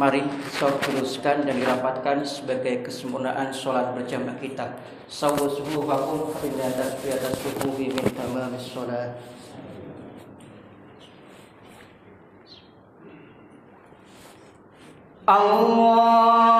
Mari saud teruskan dan dirapatkan sebagai kesempurnaan sholat berjamaah kita. Sawu subuh hakum pindah atas di atas suhu bimin tamam sholat. Allah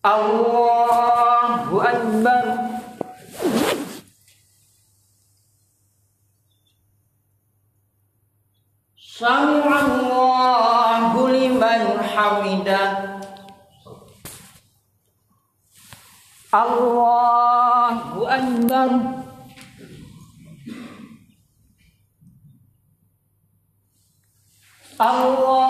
Allahu Akbar. Sallallahu liman hamidah Allahu Akbar. Allah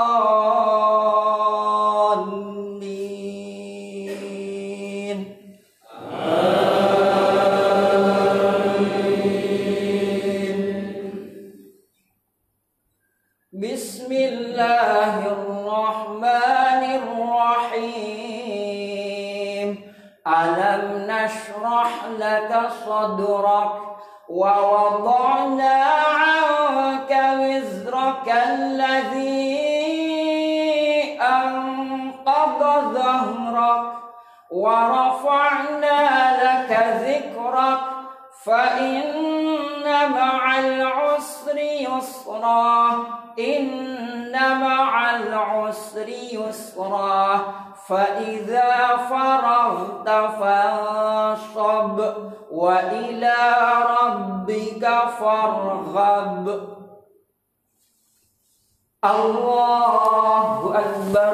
بسم الله الرحمن الرحيم. ألم نشرح لك صدرك ووضعنا عنك وزرك الذي أنقض ظهرك ورفعنا لك ذكرك. فإن مع العسر يسرا إن مع العسر يسرا. فإذا فرغت فانصب وإلى ربك فارغب. الله أكبر.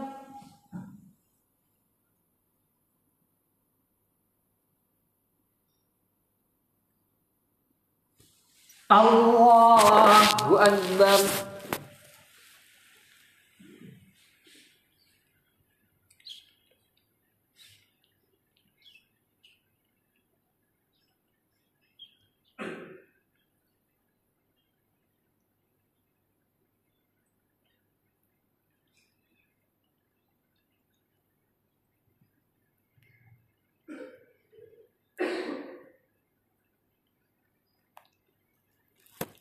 الله أكبر.